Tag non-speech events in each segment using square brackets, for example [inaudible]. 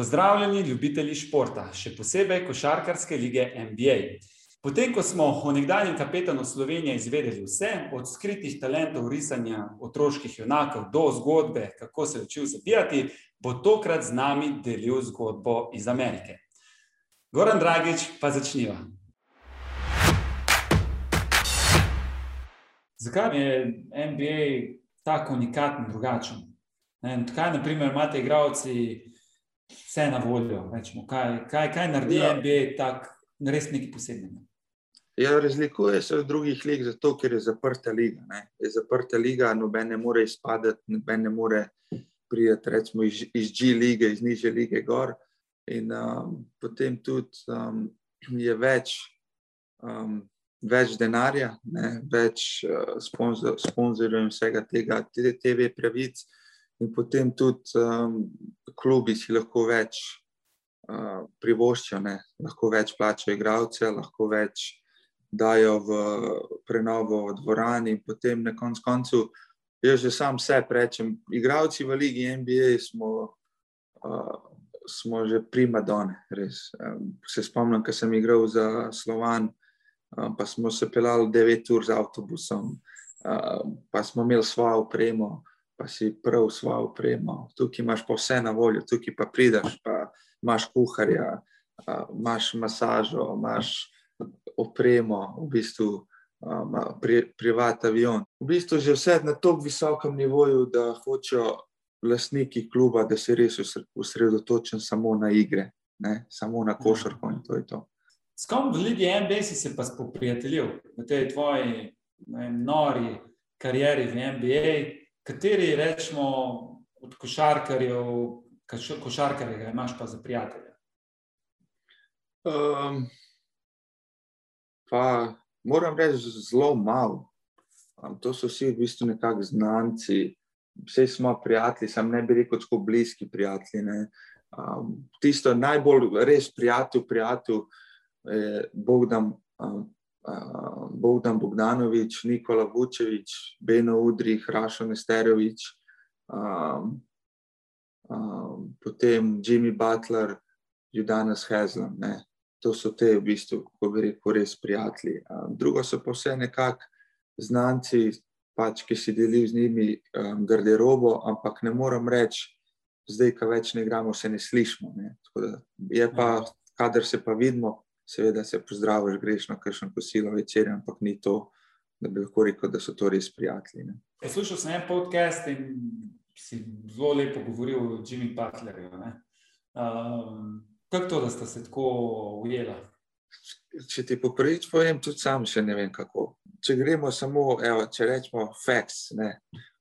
Pozdravljeni, ljubitelji športa, še posebej košarkarske lige NBA. Potem, ko smo o nekdanjem kapetanu Slovenije izvedeli vse, od skritih talentov risanja otroških junakov do zgodbe, kako se je učil zabijati, bo tokrat z nami delil zgodbo iz Amerike. Goran Dragič, pa začniva. Zakaj je NBA tako unikaten, drugačen? Kaj, na primer, imate igravci vse na voljo? Rečemo, kaj, kaj, kaj naredi ja. NBA tako, res nekaj posebnega? Ja, razlikuje se od drugih lig, zato ker je zaprta liga. Ne. Je zaprta liga, noben ne more izpadati, noben ne more priti recimo, iz, iz G lige, iz niže lige gor. In um, potem tudi um, je več, um, več denarja, ne, več uh, sponzor, sponzorjev in vsega tega, tudi TV pravic. In potem tudi um, klubi si lahko več uh, privoščijo, ne. lahko več plačajo igralce, lahko več dajo v prenovo dvorani, in potem na konc koncu, jaz že sam sebi rečem, igravci v Ligi NBA smo, uh, smo že primadone, res. Um, se spomnim, ko sem igral za Slovan, um, pa smo se pelali 9 ur z avtobusom, um, pa smo imeli svojo opremo, pa si prav svojo opremo. Tukaj imaš pa vse na voljo, tukaj pa prideš, pa imaš kuharja, uh, imaš masažo, imaš opremo, v bistvu um, pri, privat avion. V bistvu že vse na tako visokem nivoju, da hočejo lastniki kluba, da se res usredotočijo samo na igre, ne? samo na košarko in to je to. S kom v Ligi NBA si se pa spoprijateljil v tej tvoji vem, nori karieri v NBA, kateri rečemo od košarkarjev, košarkarjega imaš pa za prijatelja? Um, pa moram reči, zelo malo. Um, to so vsi v bistvu nekakšni znanci, vsi smo prijatelji, sem ne bi rekel, tako bližnji prijatelji. Um, tisto najbolj res prijatelj, prijatelj je Bogdan, um, Bogdan Bogdanovič, Nikola Vučevič, Beno Udrih, Rašo Nesterovič, um, um, potem Jimmy Butler, Judanas Hezlan to so te, v bistvu, kako bi rekel, res prijatelji. Drugo so pa vse nekako znanci, pač, ki si delijo z njimi um, garderobo, ampak ne morem reči, zdaj, ko več ne igramo, se ne slišimo. Ne. Je pa, kader se pa vidimo, seveda se pozdraviš, greš na kakšno kosilo večer, ampak ni to, da bi lahko rekel, da so to res prijatelji. E, slušal sem en podcast in si zelo lepo govoril o Jimmy Butlerju. Um, Kako to, da ste se tako ujeli? Če ti poprvič povem, tudi sam še ne vem kako. Če gremo samo, evo, če rečemo, facts, ne,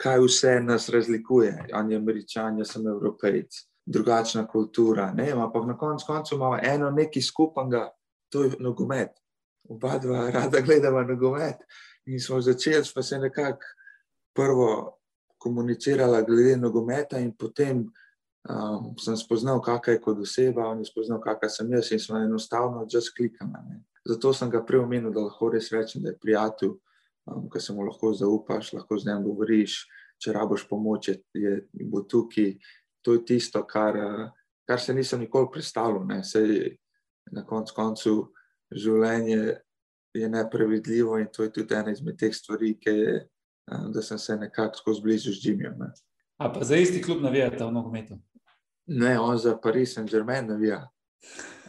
kaj vse nas razlikuje, on je američan, jaz sem evropejc, drugačna kultura. Ne, ampak na koncu koncu imamo eno nekaj skupnega, to je nogomet. Oba dva rada gledava nogomet. In smo začeli, pa se nekako prvo komunicirala glede nogometa, in potem um, sem spoznal, kakšna je kot oseba, on je spoznal, kakšna sem jaz in smo enostavno just klikali. Zato sem ga prej omenil, da lahko res rečem, da je prijatelj, um, ki se mu lahko zaupaš, lahko z njim govoriš, če raboš pomoč, je, je bo tukaj. To je tisto, kar, kar se nisem nikoli predstavljal. Ne. Sej, na koncu koncu življenje je neprevidljivo in to je tudi ena izmed teh stvari, ki je, da sem se nekako skozi blizu z Jimmy. A pa za isti klub navijate v nogometu? Ne, on za Paris Saint-Germain navija,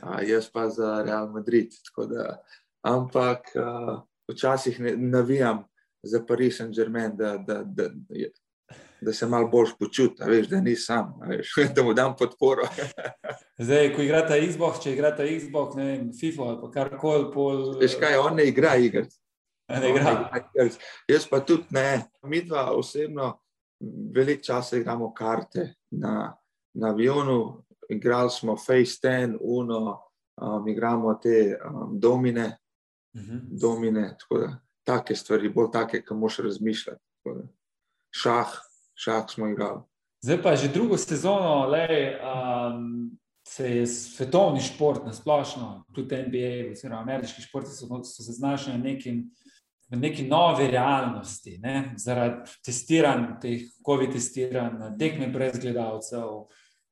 a jaz pa za Real Madrid. Da, ampak uh, včasih ne, navijam za Paris Saint-Germain, da, da, da, da, da se malo bolj počutim, da ni sam, veš, [laughs] da mu dam podporo. [laughs] Zdaj, ko igrate Xbox, če igrate Xbox, ne vem, FIFA ali karkoli. Pol... Veš kaj, on ne igra igr. Ne igra. Jaz pa tudi ne. Mi dva osebno veliko časa igramo karte na na avionu, igrali smo Face Ten, Uno, um, igramo te um, domine, uh mhm. -huh. domine, tako da take stvari, bolj take, ki moš razmišljati. Šah, šah smo igrali. Zdaj pa že drugo sezono, le, um, se je svetovni šport na splošno, tudi NBA, oziroma ameriški športi so, so se znašli na nekim. V neki novi realnosti, ne? zaradi testiranj, teh COVID-testiranj, tekme brez gledalcev,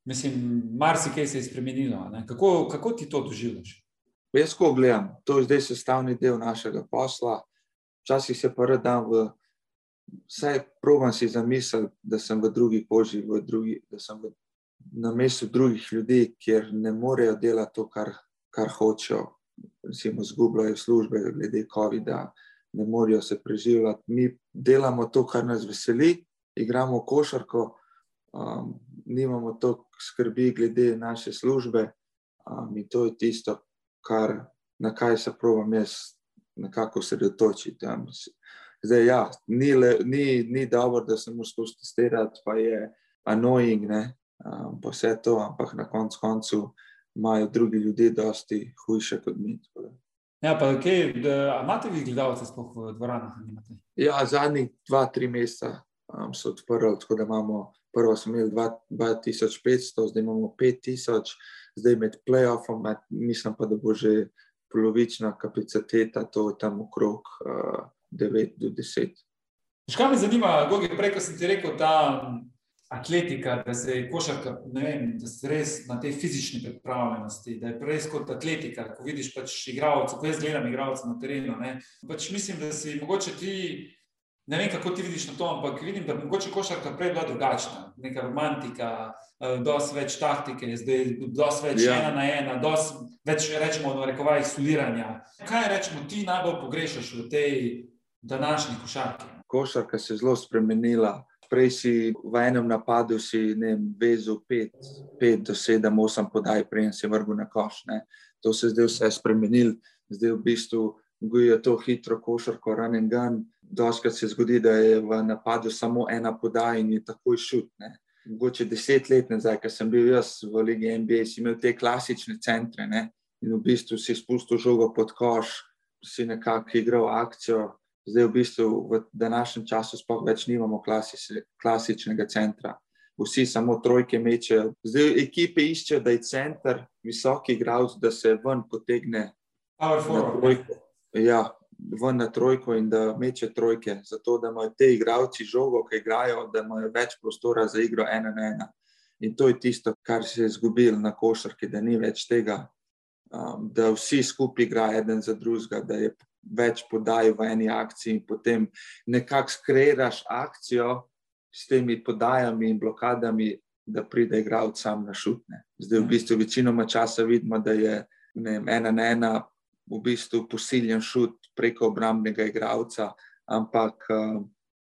Mislim, marsikaj se je spremenilo. Kako, kako ti to doživljaš? Jaz, ko gledam, to je zdaj sestavni del našega posla. Včasih se pa redam v. Vsaj provam si zamisliti, da sem v drugi koži, v drugi, da sem v, na mestu drugih ljudi, kjer ne morejo delati to, kar, kar hočejo. Recimo, zgubljajo službe, glede COVID-a, ne morejo se preživljati. Mi delamo to, kar nas veseli, igramo košarko, um, nimamo toliko skrbi glede naše službe. Um, in to je tisto, kar, na kaj se pravim jaz, nekako sredotočiti. Zdaj, ja, ni, le, ni, ni dobro, da se mu skozi testirati, pa je annoying, ne, um, pa vse to, ampak na koncu koncu imajo drugi ljudje, dosti hujše kot mi. Ja, pa da, imate vi gledalce sploh v dvoranah? Ja, zadnjih dva, tri meseca um, so odprli, tako da imamo prvo smo imeli 2500, zdaj imamo 5000, zdaj med playoffom, mislim pa, da bo že polovična kapaciteta, to je tam okrog uh, 9 do 10. Škaj me zanima, Gogi, prej, ko sem ti rekel, ta atletika, da se je košarka, vem, da se res na tej fizični pripravljenosti, da je res kot atletika, ko vidiš pač igralce, ko jaz gledam igralce na terenu, ne, pač mislim, da si mogoče ti Ne vem, kako ti vidiš na to, ampak vidim, da mogoče košarka prej bila drugačna, neka romantika, eh, dosti več taktike, zdaj dosti več ja. ena na ena, dosti več, rečemo, v rekovajih suliranja. Kaj rečemo, ti najbolj pogrešaš v tej današnji košarki? Košarka se je zelo spremenila. Prej si v enem napadu si vezel pet, pet do sedem, osem podaj, prej si vrgel na koš. Ne. To se je zdaj vse spremenilo, zdaj v bistvu gojijo to hitro košarko, run and gun. Doskrat se zgodi, da je v napadu samo ena podaja in je takoj šut. Ne. Mogoče deset let nazaj, ko sem bil jaz v Ligi NBA, si imel te klasične centre ne. in v bistvu si spustil žogo pod koš, si nekako igral akcijo. Zdaj, v bistvu, v današnjem času, sploh več nimamo klasičnega centra. Vsi samo trojke mečejo. Zdaj, ekipe iščejo, da je center, visoki igralec, da se ven potegne. Ja, ven na trojko in da meče trojke, zato da imajo te igravci žogo, ki igrajo, da imajo več prostora za igro ena na ena. In to je tisto, kar se je zgubilo na košarki, da ni več tega, um, da vsi skupaj igrajo eden za drugega, da je več podaj v eni akciji in potem nekako skreiraš akcijo s temi podajami in blokadami, da pride igralec sam na šutne. Zdaj v bistvu večinoma časa vidimo, da je ne, ena na ena v bistvu posiljen šut preko obrambnega igralca, ampak uh,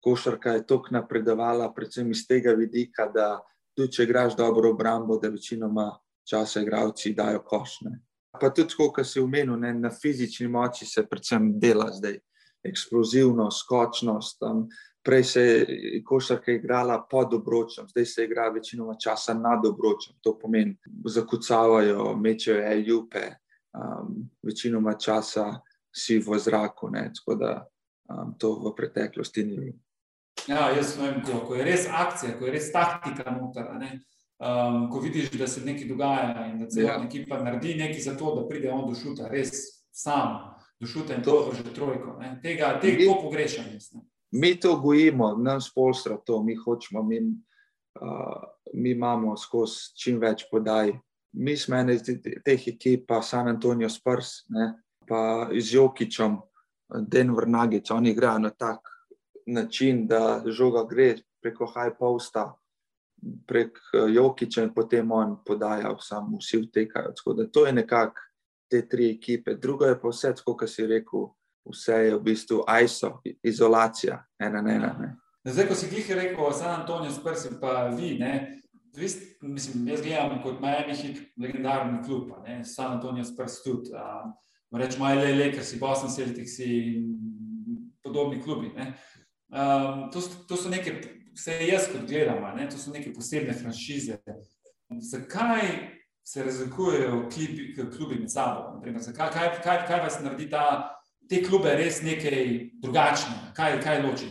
košarka je tako napredovala, predvsem iz tega vidika, da tudi če igraš dobro obrambo, da večinoma časa igralci dajo košne. Pa tudi, kot si umenil, ne, na fizični moči se predvsem dela zdaj, eksplozivno, skočnost. Um, prej se je košarka igrala pod obročem, zdaj se igra večinoma časa nad obročem. To pomeni, zakucavajo, mečejo ejupe, um, večinoma časa si v zraku, ne, tako da um, to v preteklosti ni bilo. Ja, jaz vem, ko, ko je res akcija, ko je res taktika noter, um, ko vidiš, da se nekaj dogaja in da celo ja. ekipa naredi nekaj za to, da pride on do šuta, res sam do šuta in to že trojko. Ne. Tega, tega mi, pogrešam. Jaz, mi to gojimo, nam spolstra to, mi hočemo, mi, uh, mi imamo skozi čim več podaj mi smo ena iz teh ekip, pa San Antonijo Spurs, ne, pa z Jokičem, Denver Nuggets, oni igrajo na tak način, da žoga gre preko high posta, prek eh, Jokiča in potem on podaja, samo vsi vtekajo. To je nekako te tri ekipe. Drugo je pa vse, kot si rekel, vse je v bistvu ISO, izolacija, ena na ena. Ne. Zdaj, ko si jih rekel, San Antonijo Spurs in pa vi, ne, Vis, mislim, jaz gledam kot Miami Heat, legendarni klub, ne, San Antonijo Spurs tudi. Rečemo, ali le, ker si Boston Celtics in podobni klubi. Um, to, to so neke, vse jaz kot gledam, ne, to so neke posebne franšize. Zakaj se razlikujejo klubi, klubi med sabo? Naprimer, zakaj, kaj, kaj, kaj vas naredi ta, te klube res nekaj drugačnega? Kaj, kaj loči?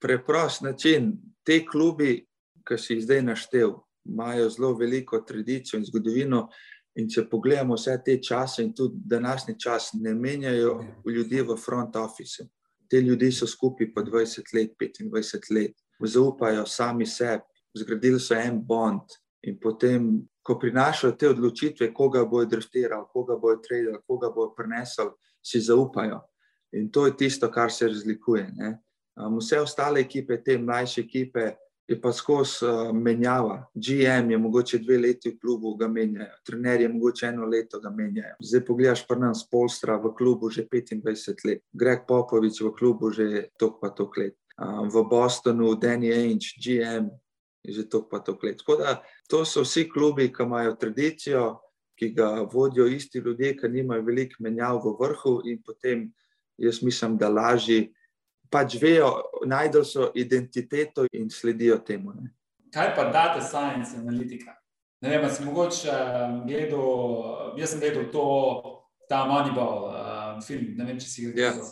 Preprost način. Te klubi, ki si jih zdaj naštel, imajo zelo veliko tradicijo in zgodovino. In če pogledamo vse te čase, in tudi današnji čas, ne menjajo ljudi v front office. Te ljudi so skupaj po 20 let, 25 let, zaupajo sami sebi, zgradili so en bond, In potem, ko prinašajo te odločitve, koga bojo drftirali, koga bojo trajali, koga bojo prenesli, si zaupajo. In to je tisto, kar se razlikuje. Um, vse ostale ekipe, te mlajše ekipe, je pa skozi uh, menjava. GM je mogoče dve leti v klubu, ga menjajo, trener je mogoče eno leto ga menjajo. Zdaj pogledaš pa nas Polstra v klubu že 25 let, Greg Popovič v klubu že tok pa tok let. Um, v Bostonu, Danny Ainge, GM je že tok pa tok let. Da, to so vsi klubi, ki imajo tradicijo, ki ga vodijo isti ljudje, ki nimajo veliko menjav v vrhu in potem jaz mislim, da lažje pač vejo, najdel so identiteto in sledijo temu. Ne. Kaj pa data science analitika? Ne vem, sem mogoče uh, gledal, jaz sem gledal to, ta Moneyball uh, film, ne vem, če si ga gledal.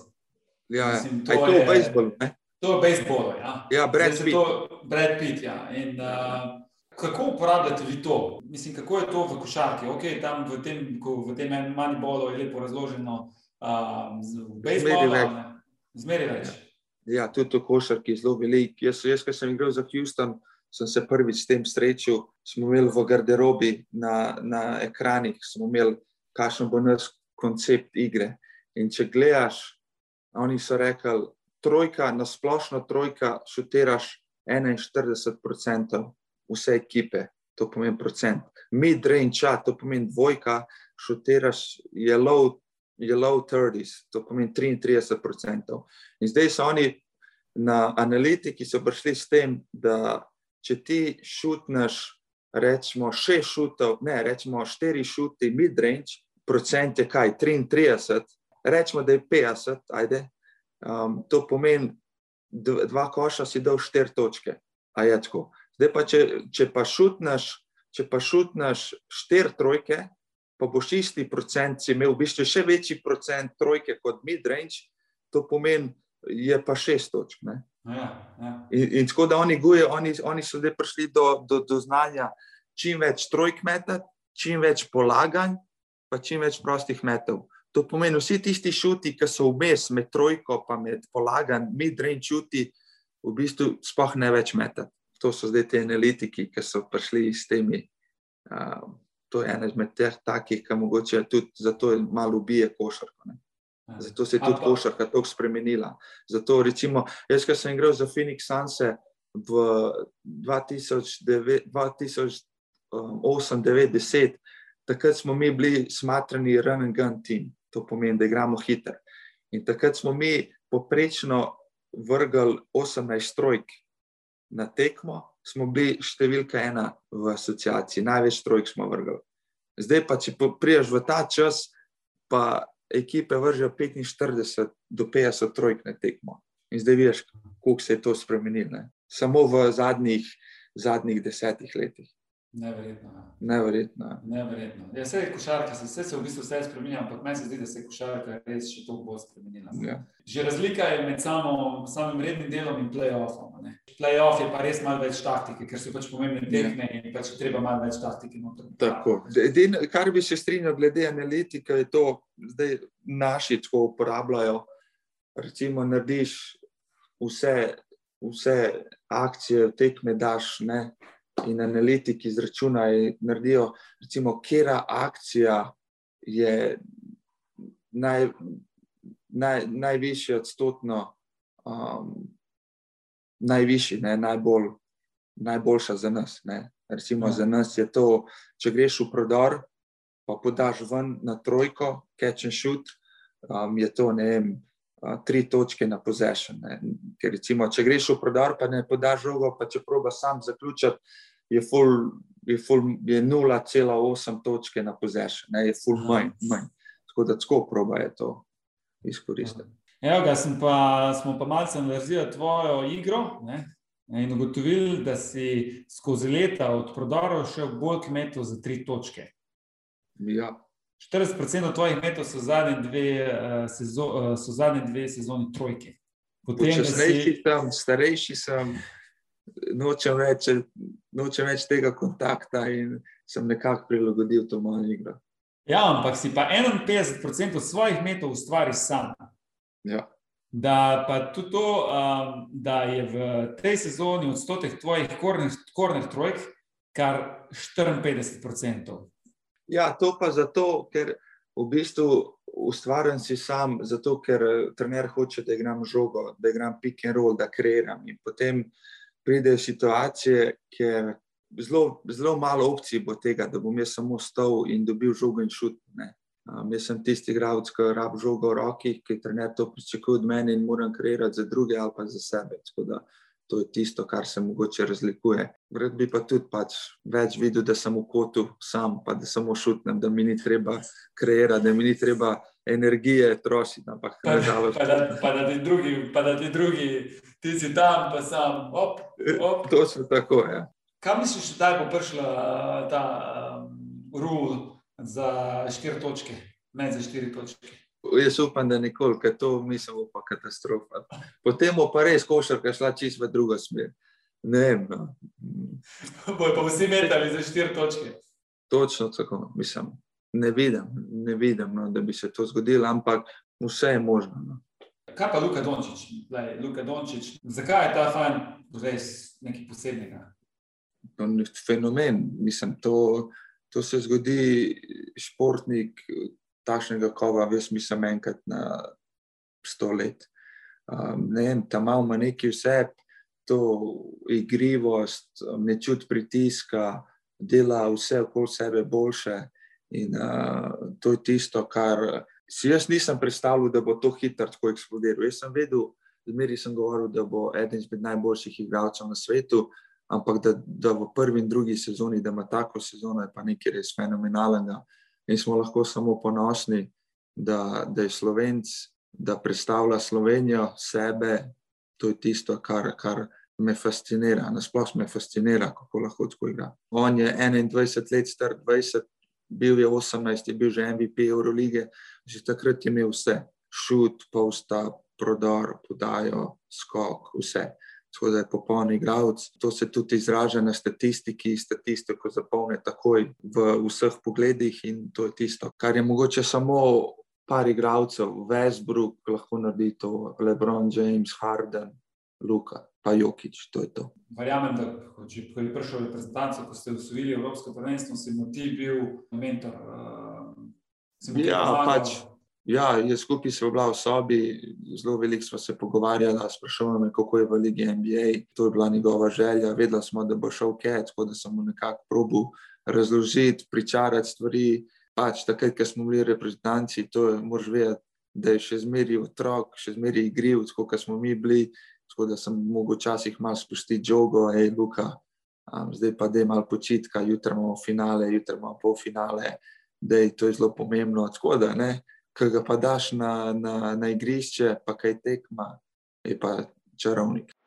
Ja, ja. Mislim, to, to je v bejsbolu. To je v bejsbolu, ja. Ja, Brad Pitt. Brad Pitt, ja. In, uh, kako uporabljate vi to? Mislim, kako je to v košarki? Ok, tam v tem, v tem Moneyballu je lepo razloženo uh, v bejsbolu. Zmeri več. Ja. Ja, tudi v košarki je zelo velik. Jaz, jaz ko sem igral za Houston, sem se prvič s tem srečal. Smo imeli v garderobi na, na ekranih, smo imeli, kakšen bo naš koncept igre. In če gledaš, oni so rekli, trojka, na splošno trojka, šutiraš 41% vse ekipe, to pomeni procent. Mid-range, to pomeni dvojka, šutiraš je low je low 30s, to pomeni 33%. In zdaj so oni na analitiki prišli s tem, da če ti šutneš, rečemo, šest šutov, ne, rečemo, štiri šuti mid-range, procent je kaj, 33, rečemo, da je 50, ajde. Um, to pomeni, dva koša si dal štiri točke, a je tako. Zdaj pa, če, če pa šutneš, če pa šutneš štiri trojke, pa boš isti procent, si imel v bistvu še večji procent trojke kot mid-range, to pomeni, je pa šest točk. Ja, ja. In, in tako da oni guje, oni, oni so zdaj prišli do, do, do znanja čim več trojk metati, čim več polaganj, pa čim več prostih metov. To pomeni, vsi tisti šuti, ki so vmes med trojko in polaganj, mid-range šuti, v bistvu sploh ne več metati. To so zdaj ti analitiki, ki so prišli s temi. Uh, to je ena izmed teh takih, ki mogoče tudi zato malo ubije košarko. Ne. Ja. Zato se je tudi košarka tako spremenila. Zato, recimo, jaz, ki sem igral za Phoenix Sunse v 2008-2010, takrat smo mi bili smatrani run and gun team, to pomeni, da igramo hiter. In takrat smo mi poprečno vrgli 18 trojk na tekmo, smo bili številka ena v asociaciji, največ trojk smo vrgli. Zdaj pa, če priješ v ta čas, pa ekipe vržejo 45 do 50 trojk na tekmo. In zdaj vidiš, kako se je to spremenilo. Samo v zadnjih, zadnjih desetih letih. Neverjetno. Ja. Neverjetno. Neverjetno. Ja, vse je košarka, se, vse se v bistvu vse spremenja, ampak meni se zdi, da se je košarka res še toliko bolj spremenila. Ja. Že razlika je med samo, samim rednim delom in playoffom. Playoff je pa res malo več taktike, ker so pač pomembne ja. tekme ja. in pač treba malo več taktike. Tako. Edin, kar bi se strinjal glede analitike, je to, da naši tako uporabljajo. Recimo, narediš vse, vse akcije, tekme, daš. Ne? In analitiki izračunajo, naredijo, recimo, kera akcija je naj, naj, najvišji odstotno, um, najvišji, ne, najbolj, najboljša za nas. Ne. Recimo, ja. za nas je to, če greš v prodor, pa podaš ven na trojko, catch and shoot, um, je to ne vem. Tri točke na possession. Ker, recimo, če greš v prodor, pa ne podaš žogo, pa če proba sam zaključiti, je, je, je 0,8 točke na possession, ne, je full manj, manj. Tako da tako probajo to izkoristiti. Evo ga, pa, smo pa malce analizirali tvojo igro ne, in ugotovili, da si skozi leta od prodorov šel bolj kmetov za tri točke. Ja. 40% tvojih metov so zadnje dve, uh, sezo, uh, so zadnje dve sezoni trojke. Potem, si... sem, starejši sem, nočem več, nočem več tega kontakta in sem nekako prilagodil to mojo igro. Ja, ampak si pa 51% svojih metov ustvari sam. Ja. Da pa tudi to, um, da je v tej sezoni odstotek tvojih kornih trojk kar 54%. Ja, to pa zato, ker v bistvu ustvarjam si sam, zato ker eh, trener hoče, da igram žogo, da igram pick and roll, da kreiram. In potem pridejo situacije, ker zelo, zelo malo opcij bo tega, da bom jaz samo stal in dobil žogo in šut. Um, jaz sem tisti igralec, ki rab žogo v roki, ki trener to pričakuje od mene in moram kreirati za druge ali pa za sebe. Tako da to je tisto, kar se mogoče razlikuje. Rad bi pa tudi pač več videl, da sem v kotu sam, pa da samo šutnem, da mi ni treba kreirati, da mi ni treba energije trošiti. Pa, pa, pa, da, pa, da drugi, pa da ti drugi, ti si tam, pa sam. Op, op. [laughs] To je tako. Ja. Kaj misliš, da bo prišla ta um, rul za štiri točke, med za štiri točke? Jaz upam, da nikoli, ker to mislim, pa katastrofa. Potem bo pa res košarka šla čisto v drugo smer. Ne vem. No. [laughs] Bojo pa vsi metali za štiri točke. Točno tako, mislim. Ne vidim, ne vidim no, da bi se to zgodilo, ampak vse je možno. No. Kaj pa Luka Dončić? Lej, Luka Dončić? Zakaj je ta fan res nekaj posebnega? Fenomen. Mislim, to, to se zgodi športnik takšnega kova, jaz mislim, enkrat na sto let. Um, ne vem, tam ima neki vse, to igrivost, ne čut pritiska, dela vse okoli sebe boljše. In uh, to je tisto, kar si jaz nisem predstavljal, da bo to hitro tako eksplodiral. Jaz sem vedel, zmeri sem govoril, da bo eden izmed najboljših igralcev na svetu, ampak da, da v prvi in drugi sezoni, da ima tako sezono, je pa nekaj res fenomenalnega in smo lahko samo ponosni, da, da je Slovenc, da predstavlja Slovenijo, sebe. To je tisto, kar, kar me fascinira. Nasplošno me fascinira, kako lahko tako igra. On je 21 let star, 20, bil je 18, je bil že MVP Eurolige, že takrat je imel vse. Šut, posta, prodor, podajo, skok, vse tako da je popoln igralec. To se tudi izraža na statistiki, statistiko zapolne takoj v vseh pogledih in to je tisto, kar je mogoče samo par igralcev, Westbrook lahko naredi to, Lebron James, Harden, Luka. Pa Jokič, to je to. Verjamem, da če je prišel reprezentanci, ko ste usvojili Evropsko prvenstvo, si mu ti bil mentor. Uh, ja, pač. Ja, jaz skupaj smo bila v sobi, zelo veliko smo se pogovarjali, sprašovali me, kako je v Ligi NBA. To je bila njegova želja. Vedela smo, da bo šel Cat, tako da sem mu nekako probil razložiti, pričarati stvari. Pač takrat, ko smo bili reprezentanci, to je mož vedeti, da je še zmeraj otrok, še zmeraj igriv, kot smo mi bili. Tako da sem mogel včasih malo spustiti žogo, hej, Luka, um, zdaj pa da je malo počitka, jutri imamo finale, jutri imamo polfinale, da je to zelo pomembno. Tako da ne ki ga pa daš na, na, na igrišče, pa kaj tekma, je pa čarovnik.